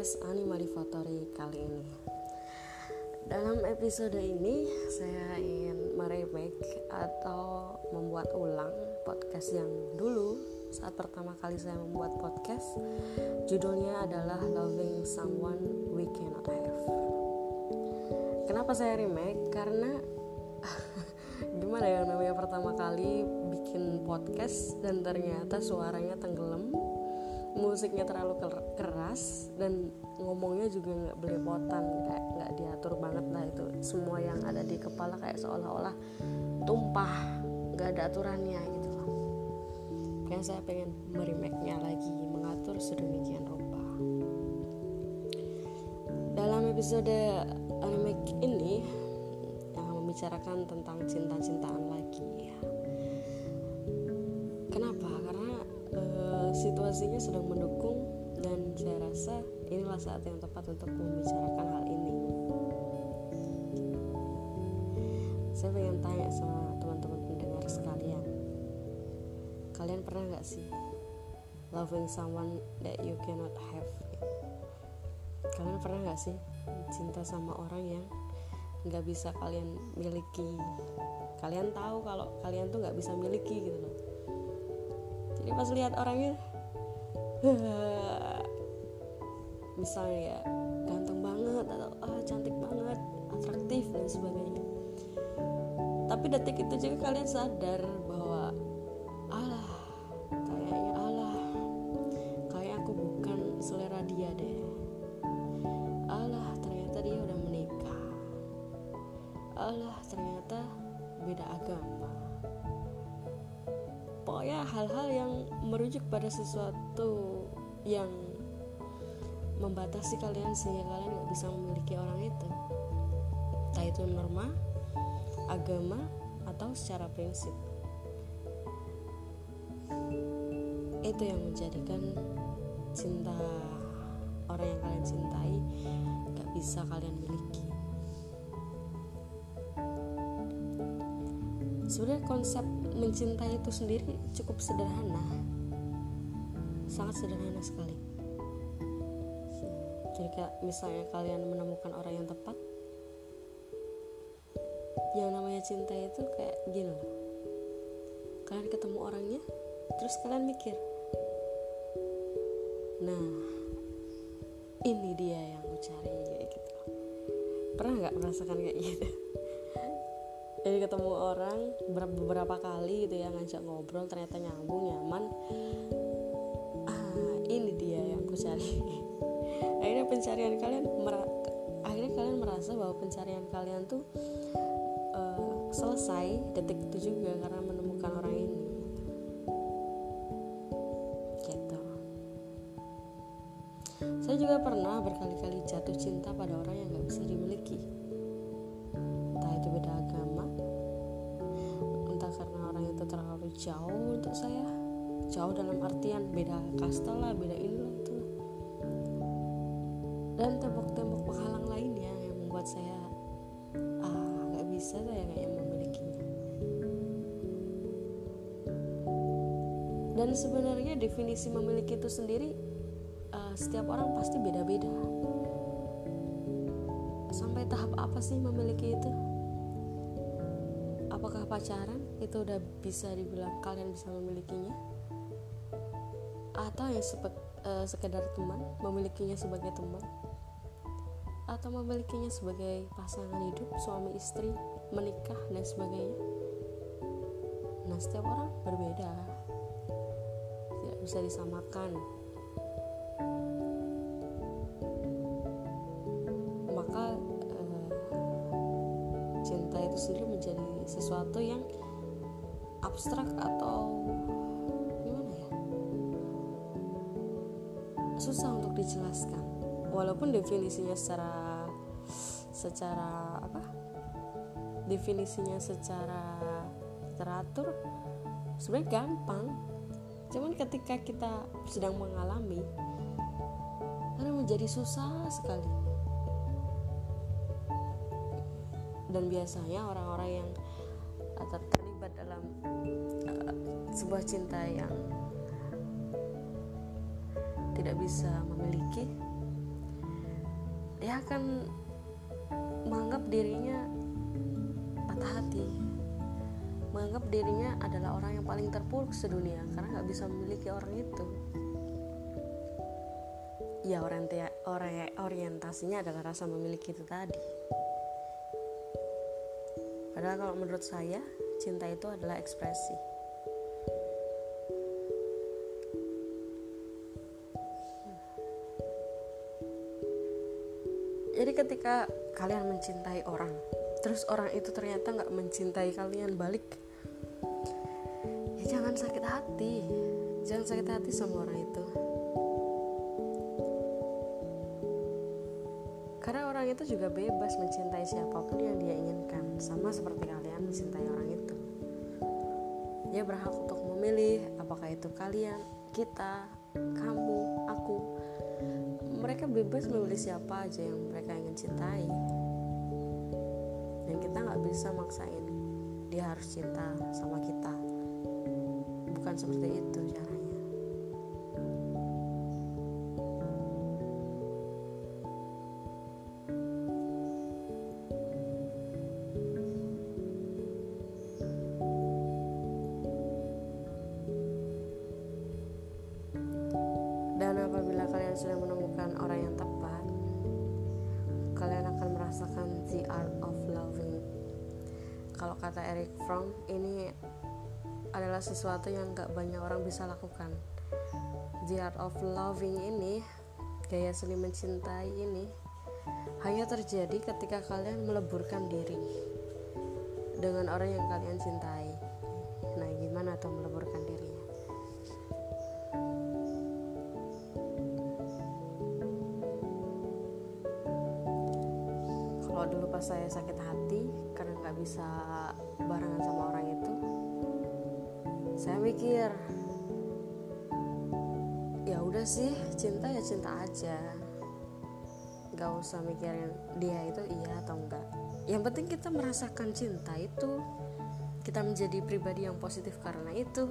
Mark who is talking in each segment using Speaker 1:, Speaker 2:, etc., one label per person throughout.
Speaker 1: podcast Animali Fotori kali ini. Dalam episode ini saya ingin meremake atau membuat ulang podcast yang dulu saat pertama kali saya membuat podcast. Judulnya adalah Loving Someone We Cannot Have. Kenapa saya remake? Karena gimana ya namanya pertama kali bikin podcast dan ternyata suaranya tenggelam musiknya terlalu keras dan ngomongnya juga nggak belepotan kayak nggak diatur banget. Lah itu semua yang ada di kepala kayak seolah-olah tumpah nggak ada aturannya gitu loh. Kayak saya pengen merimake-nya lagi mengatur sedemikian rupa. Dalam episode remake ini yang membicarakan tentang cinta-cintaan lagi situasinya sedang mendukung dan saya rasa inilah saat yang tepat untuk membicarakan hal ini. Saya pengen tanya sama teman-teman pendengar sekalian, kalian pernah nggak sih loving someone that you cannot have? Kalian pernah nggak sih cinta sama orang yang nggak bisa kalian miliki? Kalian tahu kalau kalian tuh nggak bisa miliki gitu loh. Jadi pas lihat orangnya misalnya ya ganteng banget atau ah cantik banget atraktif dan sebagainya. Tapi detik itu juga kalian sadar pada sesuatu yang membatasi kalian sehingga kalian nggak bisa memiliki orang itu. Entah itu norma agama atau secara prinsip. Itu yang menjadikan cinta orang yang kalian cintai gak bisa kalian miliki. Sebenarnya konsep mencintai itu sendiri cukup sederhana sangat sederhana sekali. Jika misalnya kalian menemukan orang yang tepat yang namanya cinta itu kayak gini loh. Kalian ketemu orangnya terus kalian mikir nah ini dia yang aku cari kayak gitu. Pernah nggak merasakan kayak gitu? Jadi ketemu orang beberapa kali gitu ya ngajak ngobrol ternyata nyambung nyaman akhirnya pencarian kalian akhirnya kalian merasa bahwa pencarian kalian tuh uh, selesai detik itu juga karena menemukan orang ini. Gitu. Saya juga pernah berkali-kali jatuh cinta pada orang yang gak bisa dimiliki. Entah itu beda agama entah karena orang itu terlalu jauh untuk saya. Jauh dalam artian beda kasta lah beda itu dan tembok-tembok penghalang lainnya yang membuat saya ah nggak bisa saya kayak memilikinya dan sebenarnya definisi memiliki itu sendiri uh, setiap orang pasti beda-beda. Sampai tahap apa sih memiliki itu? Apakah pacaran? Itu udah bisa dibilang kalian bisa memilikinya? Atau yang sepet, uh, sekedar teman memilikinya sebagai teman atau memilikinya sebagai pasangan hidup suami istri menikah dan sebagainya? Nah setiap orang berbeda. Tidak bisa disamakan. Sendiri menjadi sesuatu yang abstrak atau gimana ya? Susah untuk dijelaskan. Walaupun definisinya secara secara apa definisinya secara teratur sebenarnya gampang. Cuman ketika kita sedang mengalami karena menjadi susah sekali. Dan biasanya orang-orang yang terlibat dalam uh, sebuah cinta yang tidak bisa memiliki dia akan menganggap dirinya patah hati. Menganggap dirinya adalah orang yang paling terpuruk sedunia karena nggak bisa memiliki orang itu. Ya orientasinya adalah rasa memiliki itu tadi. Padahal kalau menurut saya cinta itu adalah ekspresi. Jadi ketika kalian mencintai orang. Terus orang itu ternyata nggak mencintai kalian balik. Ya jangan sakit hati. Jangan sakit hati sama orang itu. Karena orang itu juga bebas mencintai siapa pun yang dia inginkan. Sama seperti kalian mencintai orang itu. Dia berhak untuk memilih apakah itu kalian kita kamu mereka bebas memilih siapa aja yang mereka ingin cintai. Dan kita nggak bisa maksain dia harus cinta sama kita. Bukan seperti itu caranya sesuatu yang gak banyak orang bisa lakukan. The art of loving ini gaya seni mencintai ini hanya terjadi ketika kalian meleburkan diri dengan orang yang kalian cintai. Nah gimana tuh meleburkan dirinya? Kalau dulu pas saya sakit hati karena nggak bisa barengan sama orang saya mikir ya udah sih cinta ya cinta aja. Nggak usah mikirin dia itu iya atau enggak yang penting kita merasakan cinta itu kita menjadi pribadi yang positif karena itu.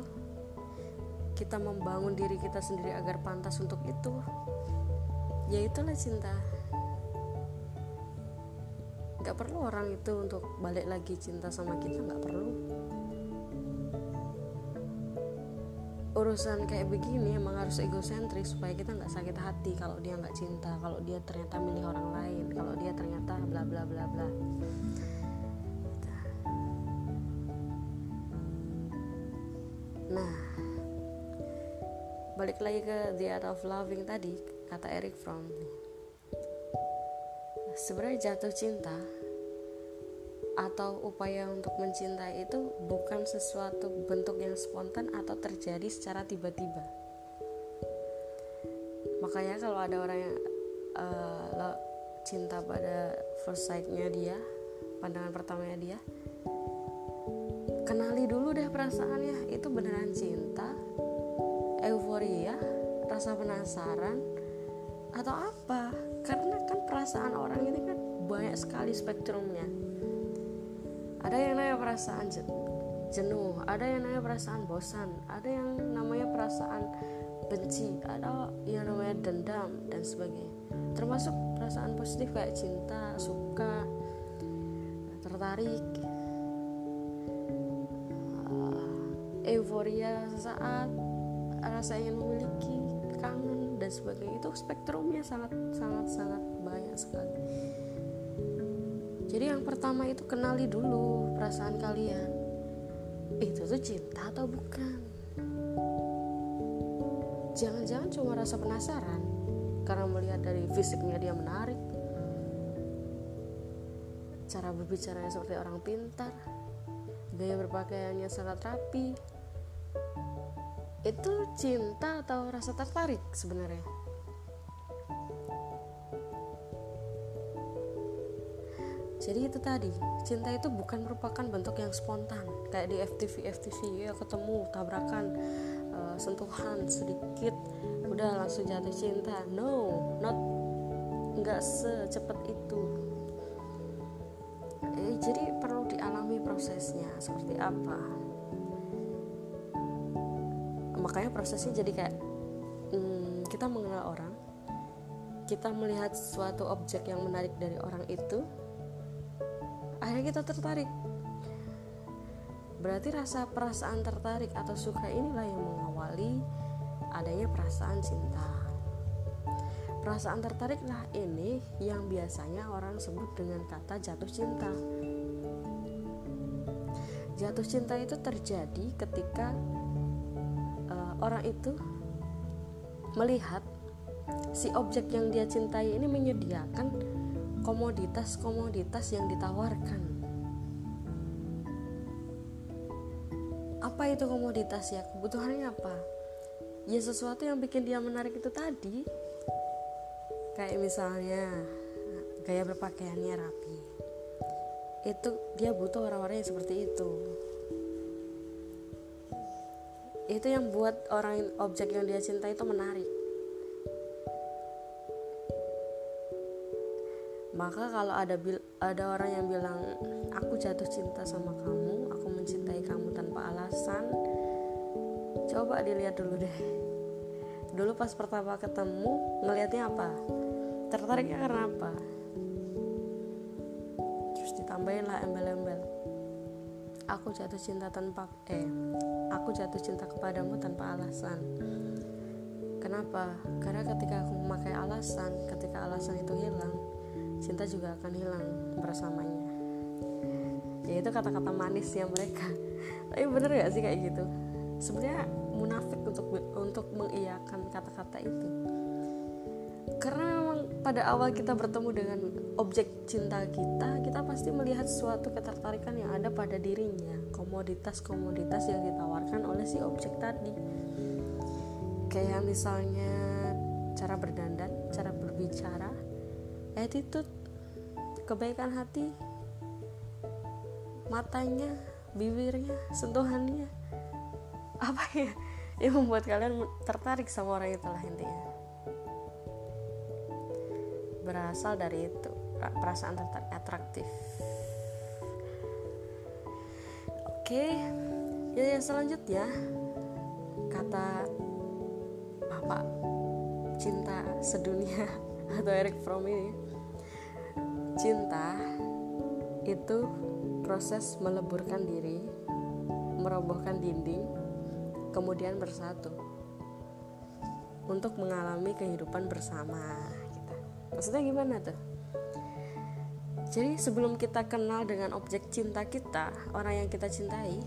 Speaker 1: Kita membangun diri kita sendiri agar pantas untuk itu. Ya itulah cinta. Nggak perlu orang itu untuk balik lagi cinta sama kita nggak perlu urusan kayak begini emang harus egosentris supaya kita nggak sakit hati kalau dia nggak cinta kalau dia ternyata milih orang lain kalau dia ternyata bla bla bla bla. Nah balik lagi ke the art of loving tadi kata Eric Fromm. Sebenarnya jatuh cinta atau upaya untuk mencintai itu bukan sesuatu bentuk yang spontan atau terjadi secara tiba-tiba. Makanya kalau ada orang yang uh, cinta pada first sight-nya dia, pandangan pertamanya dia, kenali dulu deh perasaannya, itu beneran cinta, euforia, rasa penasaran, atau apa? Karena kan perasaan orang ini kan banyak sekali spektrumnya ada yang namanya perasaan jenuh ada yang namanya perasaan bosan ada yang namanya perasaan benci ada yang namanya dendam dan sebagainya. Termasuk perasaan positif kayak cinta suka tertarik uh, euforia sesaat rasa ingin memiliki kangen dan sebagainya. Itu spektrumnya sangat sangat sangat banyak sekali jadi yang pertama itu kenali dulu perasaan kalian. Itu tuh cinta atau bukan? Jangan-jangan cuma rasa penasaran karena melihat dari fisiknya dia menarik. Cara berbicaranya seperti orang pintar. Gaya berpakaiannya sangat rapi. Itu cinta atau rasa tertarik sebenarnya? Jadi itu tadi cinta itu bukan merupakan bentuk yang spontan. Kayak di FTV FTV ya ketemu tabrakan uh, sentuhan sedikit udah langsung jatuh cinta. No not nggak secepat itu. Eh, jadi perlu dialami prosesnya seperti apa? Makanya prosesnya jadi kayak hmm, kita mengenal orang kita melihat suatu objek yang menarik dari orang itu akhirnya kita tertarik. Berarti rasa perasaan tertarik atau suka inilah yang mengawali adanya perasaan cinta. Perasaan tertariklah ini yang biasanya orang sebut dengan kata jatuh cinta. Jatuh cinta itu terjadi ketika uh, orang itu melihat si objek yang dia cintai ini menyediakan komoditas-komoditas yang ditawarkan. Apa itu komoditas ya? Kebutuhannya apa? Ya sesuatu yang bikin dia menarik itu tadi. Kayak misalnya gaya berpakaiannya rapi. Itu dia butuh orang-orang yang seperti itu. Itu yang buat orang objek yang dia cintai itu menarik maka kalau ada ada orang yang bilang aku jatuh cinta sama kamu aku mencintai kamu tanpa alasan coba dilihat dulu deh. Dulu pas pertama ketemu ngelihatnya apa? Tertariknya karena apa? Terus ditambahin lah embel-embel. Aku jatuh cinta tanpa eh aku jatuh cinta kepadamu tanpa alasan. Kenapa? Karena ketika aku memakai alasan ketika alasan itu hilang cinta juga akan hilang bersamanya. Ya itu kata-kata manisnya mereka. Tapi bener gak sih kayak gitu? Sebenarnya munafik untuk untuk mengiyakan kata-kata itu. Karena memang pada awal kita bertemu dengan objek cinta kita kita pasti melihat suatu ketertarikan yang ada pada dirinya. Komoditas-komoditas yang ditawarkan oleh si objek tadi. Kayak misalnya cara berdandan cara berbicara attitude kebaikan hati matanya bibirnya sentuhannya. Apa ya yang membuat kalian tertarik sama orang itu lah intinya? Berasal dari itu perasaan tertarik atraktif. Oke ya yang selanjutnya. Kata bapak cinta sedunia atau Eric Fromm ini cinta itu proses meleburkan diri merobohkan dinding kemudian bersatu untuk mengalami kehidupan bersama kita. Maksudnya gimana tuh? Jadi sebelum kita kenal dengan objek cinta kita orang yang kita cintai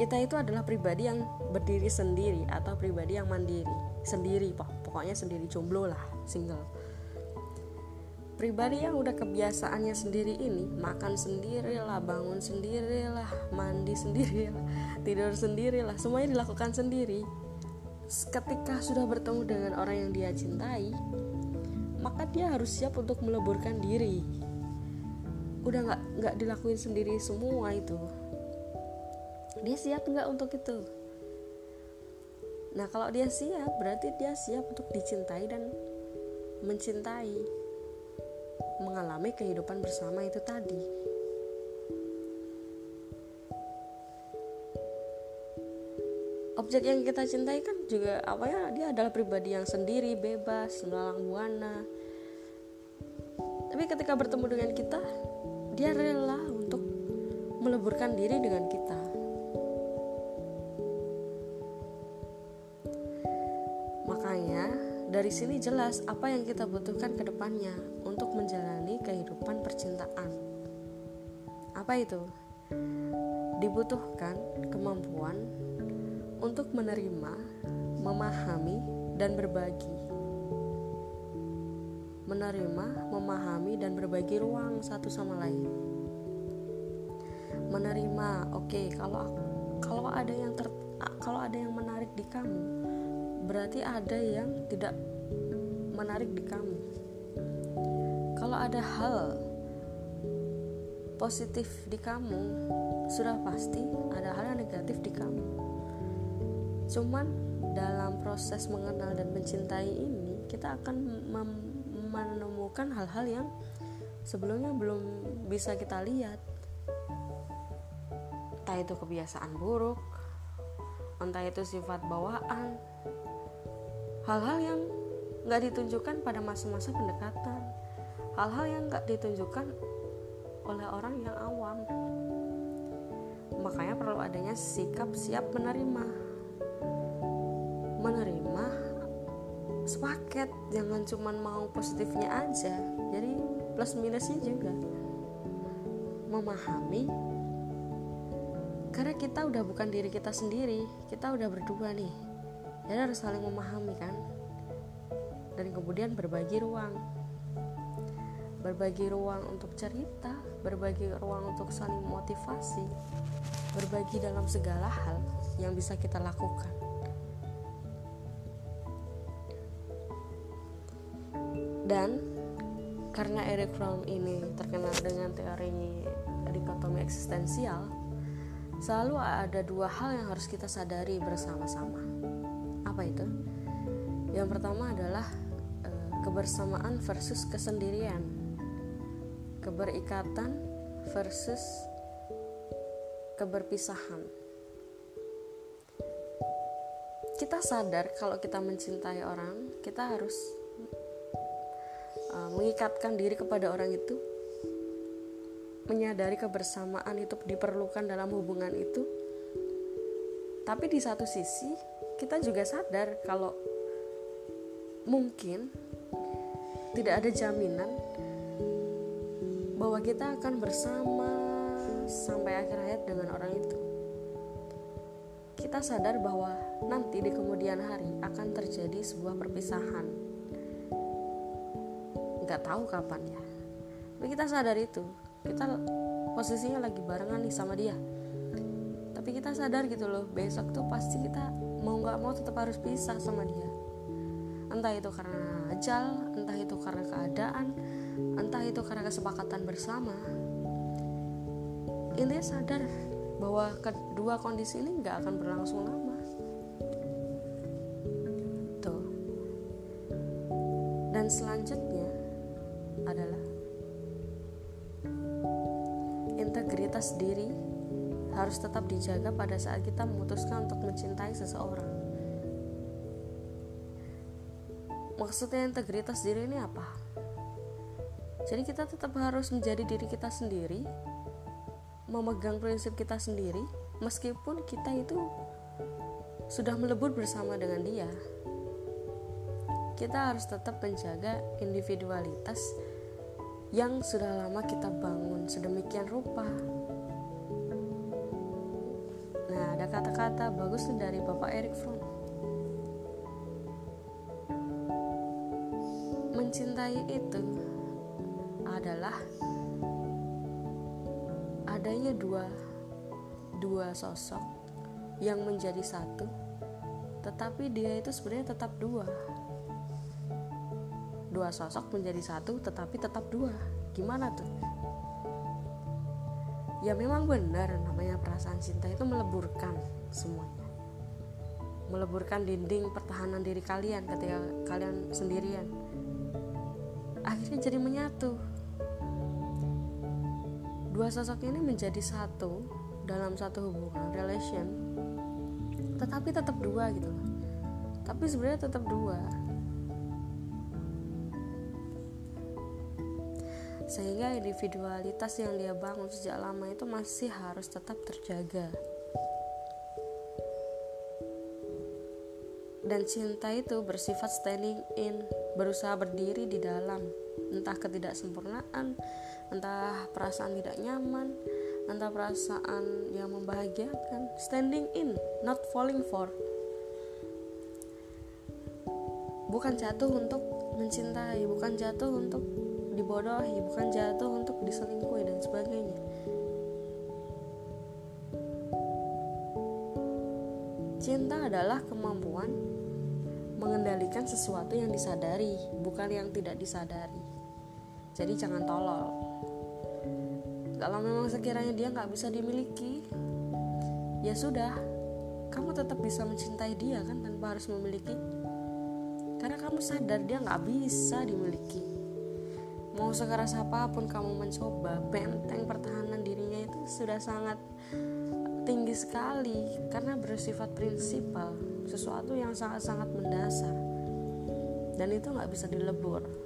Speaker 1: kita itu adalah pribadi yang berdiri sendiri atau pribadi yang mandiri. Sendiri pokoknya sendiri jomblo lah single pribadi yang udah kebiasaannya sendiri ini makan sendirilah bangun sendirilah mandi sendirilah tidur sendirilah semuanya dilakukan sendiri. Ketika sudah bertemu dengan orang yang dia cintai maka dia harus siap untuk meleburkan diri. Udah nggak nggak dilakuin sendiri semua itu. Dia siap nggak untuk itu? Nah kalau dia siap berarti dia siap untuk dicintai dan mencintai mengalami kehidupan bersama itu tadi. Objek yang kita cintai kan juga apa ya dia adalah pribadi yang sendiri, bebas, melalang buana. Tapi ketika bertemu dengan kita, dia rela untuk meleburkan diri dengan kita. Makanya dari sini jelas apa yang kita butuhkan ke depannya menjalani kehidupan percintaan. Apa itu? Dibutuhkan kemampuan untuk menerima, memahami, dan berbagi. Menerima, memahami, dan berbagi ruang satu sama lain. Menerima, oke, okay, kalau kalau ada yang ter, kalau ada yang menarik di kamu, berarti ada yang tidak menarik di kamu kalau ada hal positif di kamu sudah pasti ada hal yang negatif di kamu. Cuman dalam proses mengenal dan mencintai ini kita akan menemukan hal-hal yang sebelumnya belum bisa kita lihat. Entah itu kebiasaan buruk entah itu sifat bawaan hal-hal yang nggak ditunjukkan pada masa-masa pendekatan hal-hal yang nggak ditunjukkan oleh orang yang awam. Makanya perlu adanya sikap siap menerima. Menerima sepaket jangan cuman mau positifnya aja. Jadi plus minusnya juga. Memahami karena kita udah bukan diri kita sendiri kita udah berdua nih. Jadi harus saling memahami kan. Dan kemudian berbagi ruang berbagi ruang untuk cerita berbagi ruang untuk saling motivasi berbagi dalam segala hal yang bisa kita lakukan. Dan karena Eric Fromm ini terkenal dengan teori dikotomi eksistensial selalu ada dua hal yang harus kita sadari bersama-sama. Apa itu? Yang pertama adalah e, kebersamaan versus kesendirian keberikatan versus keberpisahan. Kita sadar kalau kita mencintai orang kita harus uh, mengikatkan diri kepada orang itu menyadari kebersamaan itu diperlukan dalam hubungan itu. Tapi di satu sisi kita juga sadar kalau mungkin tidak ada jaminan bahwa kita akan bersama sampai akhir hayat dengan orang itu. Kita sadar bahwa nanti di kemudian hari akan terjadi sebuah perpisahan. Nggak tahu kapan ya. Tapi kita sadar itu. Kita posisinya lagi barengan nih sama dia. Tapi kita sadar gitu loh besok tuh pasti kita mau nggak mau tetap harus pisah sama dia. Entah itu karena ajal entah itu karena keadaan entah itu karena kesepakatan bersama intinya sadar bahwa kedua kondisi ini nggak akan berlangsung lama tuh dan selanjutnya adalah integritas diri harus tetap dijaga pada saat kita memutuskan untuk mencintai seseorang. Maksudnya integritas diri ini apa? Jadi kita tetap harus menjadi diri kita sendiri, memegang prinsip kita sendiri, meskipun kita itu sudah melebur bersama dengan dia. Kita harus tetap menjaga individualitas yang sudah lama kita bangun sedemikian rupa. Nah, ada kata-kata bagus dari Bapak Eric Fromm. Mencintai itu adalah adanya dua dua sosok yang menjadi satu, tetapi dia itu sebenarnya tetap dua. Dua sosok menjadi satu tetapi tetap dua. Gimana tuh? Ya memang benar namanya perasaan cinta itu meleburkan semuanya. Meleburkan dinding pertahanan diri kalian ketika kalian sendirian. Akhirnya jadi menyatu dua sosok ini menjadi satu dalam satu hubungan relation. Tetapi tetap dua gitu tapi sebenarnya tetap dua. Sehingga individualitas yang dia bangun sejak lama itu masih harus tetap terjaga. Dan cinta itu bersifat standing in berusaha berdiri di dalam entah ketidaksempurnaan entah perasaan tidak nyaman entah perasaan yang membahagiakan. Standing in not falling for. Bukan jatuh untuk mencintai bukan jatuh untuk dibodohi bukan jatuh untuk diselingkuhi dan sebagainya. Cinta adalah kemampuan mengendalikan sesuatu yang disadari bukan yang tidak disadari jadi jangan tolol. Kalau memang sekiranya dia nggak bisa dimiliki ya sudah. Kamu tetap bisa mencintai dia kan tanpa harus memiliki. Karena kamu sadar dia nggak bisa dimiliki. Mau sekeras apa pun kamu mencoba benteng pertahanan dirinya itu sudah sangat tinggi sekali karena bersifat prinsipal sesuatu yang sangat-sangat mendasar. Dan itu nggak bisa dilebur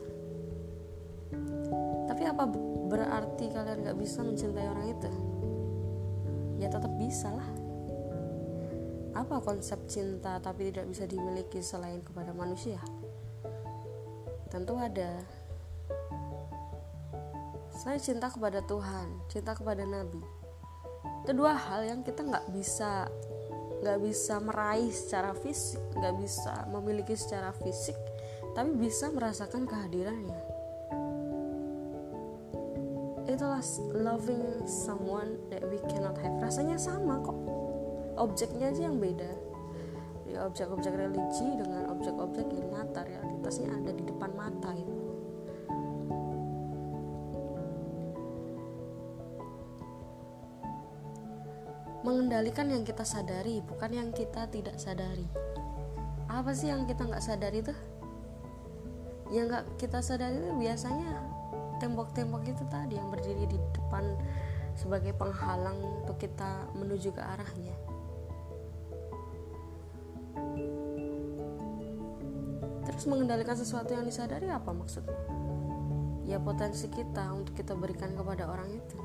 Speaker 1: apa berarti kalian nggak bisa mencintai orang itu? Ya tetap bisa lah. Apa konsep cinta tapi tidak bisa dimiliki selain kepada manusia? Tentu ada. Saya cinta kepada Tuhan cinta kepada Nabi. Itu dua hal yang kita nggak bisa nggak bisa meraih secara fisik nggak bisa memiliki secara fisik tapi bisa merasakan kehadirannya itulah loving someone that we cannot have. Rasanya sama kok. Objeknya aja yang beda. Ya objek-objek religi dengan objek-objek yang nyata realitasnya ada di depan mata itu mengendalikan yang kita sadari bukan yang kita tidak sadari. Apa sih yang kita nggak sadari tuh? Yang nggak kita sadari itu biasanya tembok-tembok itu tadi yang berdiri di depan sebagai penghalang untuk kita menuju ke arahnya. Terus mengendalikan sesuatu yang disadari apa maksudnya? Ya potensi kita untuk kita berikan kepada orang itu.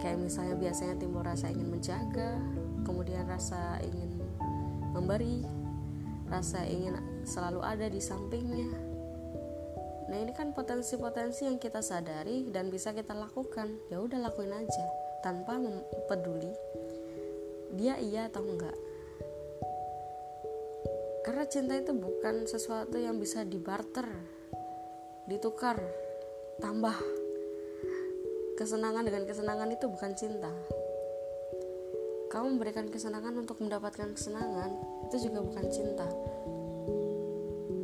Speaker 1: Kayak misalnya biasanya timbul rasa ingin menjaga kemudian rasa ingin memberi rasa ingin selalu ada di sampingnya nah ini kan potensi-potensi yang kita sadari dan bisa kita lakukan. Ya udah lakuin aja tanpa peduli dia iya atau enggak. Karena cinta itu bukan sesuatu yang bisa dibarter ditukar tambah. Kesenangan dengan kesenangan itu bukan cinta. Kamu memberikan kesenangan untuk mendapatkan kesenangan itu juga bukan cinta.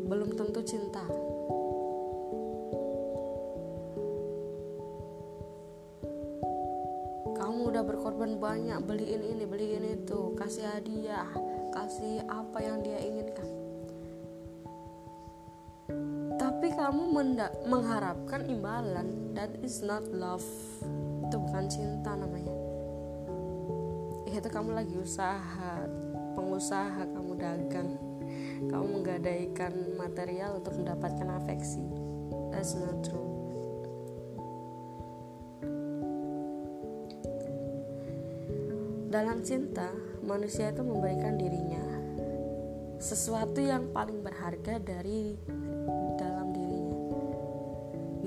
Speaker 1: Belum tentu cinta berkorban banyak beliin ini beliin itu. Kasih hadiah kasih apa yang dia inginkan. Tapi kamu mengharapkan imbalan. That is not love. Itu bukan cinta namanya. Ya itu kamu lagi usaha. Pengusaha kamu dagang. Kamu menggadaikan material untuk mendapatkan afeksi. That's not true dalam cinta manusia itu memberikan dirinya sesuatu yang paling berharga dari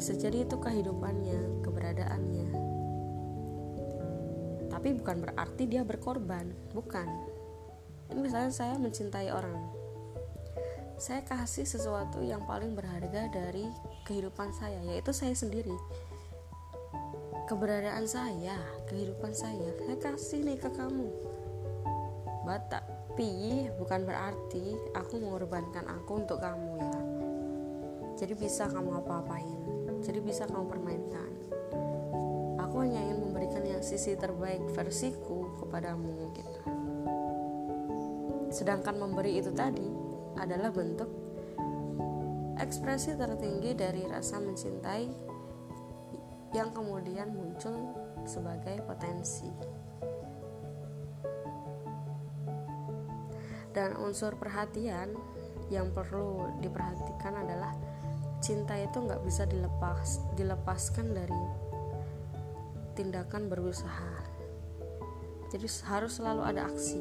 Speaker 1: bisa jadi itu kehidupannya, keberadaannya. Tapi bukan berarti dia berkorban, bukan. Ini misalnya saya mencintai orang. Saya kasih sesuatu yang paling berharga dari kehidupan saya, yaitu saya sendiri. Keberadaan saya, kehidupan saya, saya kasih nih ke kamu. Bata, tapi bukan berarti aku mengorbankan aku untuk kamu ya. Jadi bisa kamu apa-apain jadi bisa kamu permainkan aku hanya ingin memberikan yang sisi terbaik versiku kepadamu gitu sedangkan memberi itu tadi adalah bentuk ekspresi tertinggi dari rasa mencintai yang kemudian muncul sebagai potensi. Dan unsur perhatian yang perlu diperhatikan adalah cinta itu nggak bisa dilepas dilepaskan dari tindakan berusaha jadi harus selalu ada aksi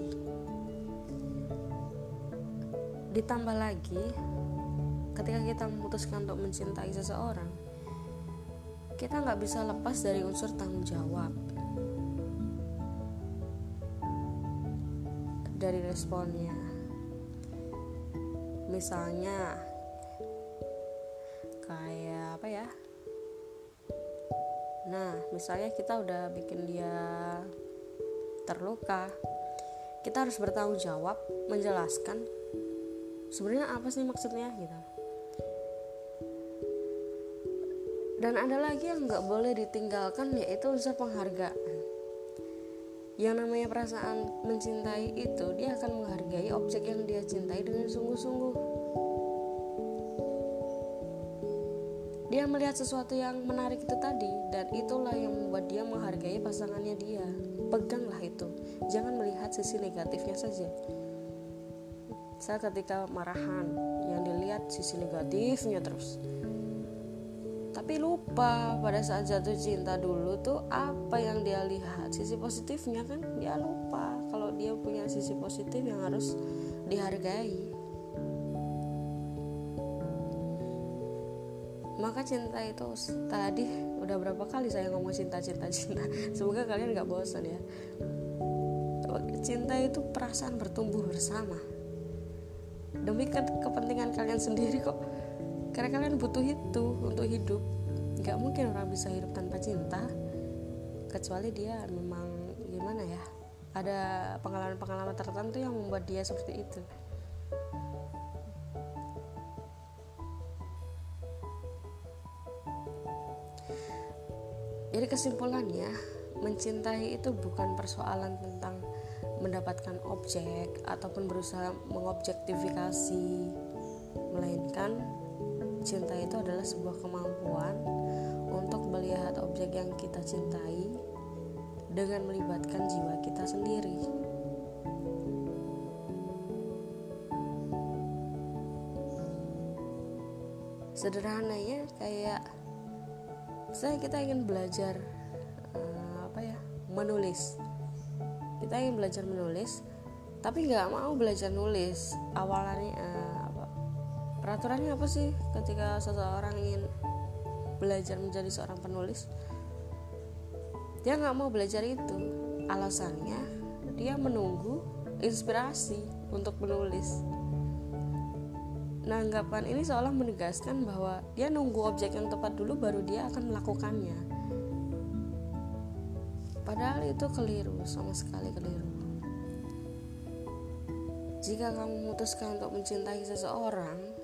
Speaker 1: ditambah lagi ketika kita memutuskan untuk mencintai seseorang kita nggak bisa lepas dari unsur tanggung jawab. Dari responnya. Misalnya Nah, misalnya kita udah bikin dia terluka, kita harus bertanggung jawab, menjelaskan sebenarnya apa sih maksudnya gitu. Dan ada lagi yang nggak boleh ditinggalkan yaitu unsur penghargaan. Yang namanya perasaan mencintai itu dia akan menghargai objek yang dia cintai dengan sungguh-sungguh. Dia melihat sesuatu yang menarik itu tadi dan itulah yang membuat dia menghargai pasangannya dia. Peganglah itu. Jangan melihat sisi negatifnya saja. saya ketika marahan yang dilihat sisi negatifnya terus tapi lupa pada saat jatuh cinta dulu tuh apa yang dia lihat. Sisi positifnya kan dia lupa kalau dia punya sisi positif yang harus dihargai. Maka cinta itu tadi udah berapa kali saya ngomong cinta cinta cinta? Semoga kalian nggak bosan ya. Cinta itu perasaan bertumbuh bersama. Demi kepentingan kalian sendiri kok karena kalian butuh itu untuk hidup. Nggak mungkin orang bisa hidup tanpa cinta kecuali dia memang gimana ya ada pengalaman-pengalaman tertentu yang membuat dia seperti itu. Jadi kesimpulannya mencintai itu bukan persoalan tentang mendapatkan objek ataupun berusaha mengobjektifikasi melainkan cinta itu adalah sebuah kemampuan untuk melihat objek yang kita cintai dengan melibatkan jiwa kita sendiri. Sederhananya kayak saya kita ingin belajar uh, apa ya menulis kita ingin belajar menulis tapi nggak mau belajar nulis awalnya uh, peraturannya apa sih ketika seseorang ingin belajar menjadi seorang penulis dia nggak mau belajar itu alasannya dia menunggu inspirasi untuk menulis Nah, anggapan ini seolah menegaskan bahwa dia nunggu objek yang tepat dulu baru dia akan melakukannya. Padahal itu keliru, sama sekali keliru. Jika kamu memutuskan untuk mencintai seseorang,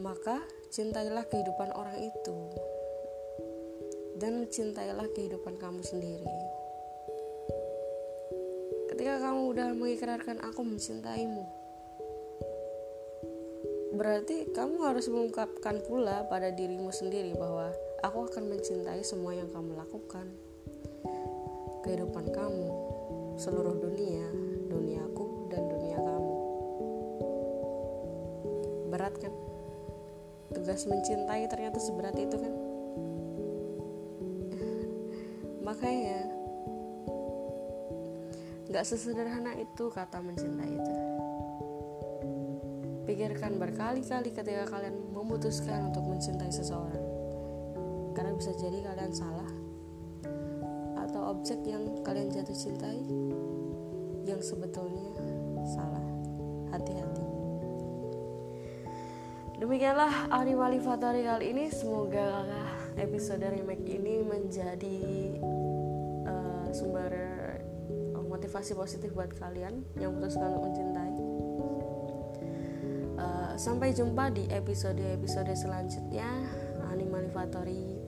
Speaker 1: maka cintailah kehidupan orang itu dan cintailah kehidupan kamu sendiri. Ketika kamu udah mengikrarkan aku mencintaimu, berarti kamu harus mengungkapkan pula pada dirimu sendiri bahwa aku akan mencintai semua yang kamu lakukan kehidupan kamu, seluruh dunia, duniaku, dan dunia kamu. Berat kan? Tugas mencintai ternyata seberat itu kan? Makanya gak sesederhana itu kata mencintai itu. Pikirkan berkali-kali ketika kalian memutuskan untuk mencintai seseorang. Karena bisa jadi kalian salah objek yang kalian jatuh cintai yang sebetulnya salah. Hati-hati. Demikianlah Animali Fatari kali ini. Semoga episode remake ini menjadi uh, sumber motivasi positif buat kalian yang memutuskan untuk mencintai. Uh, sampai jumpa di episode-episode selanjutnya. Animali Fatari.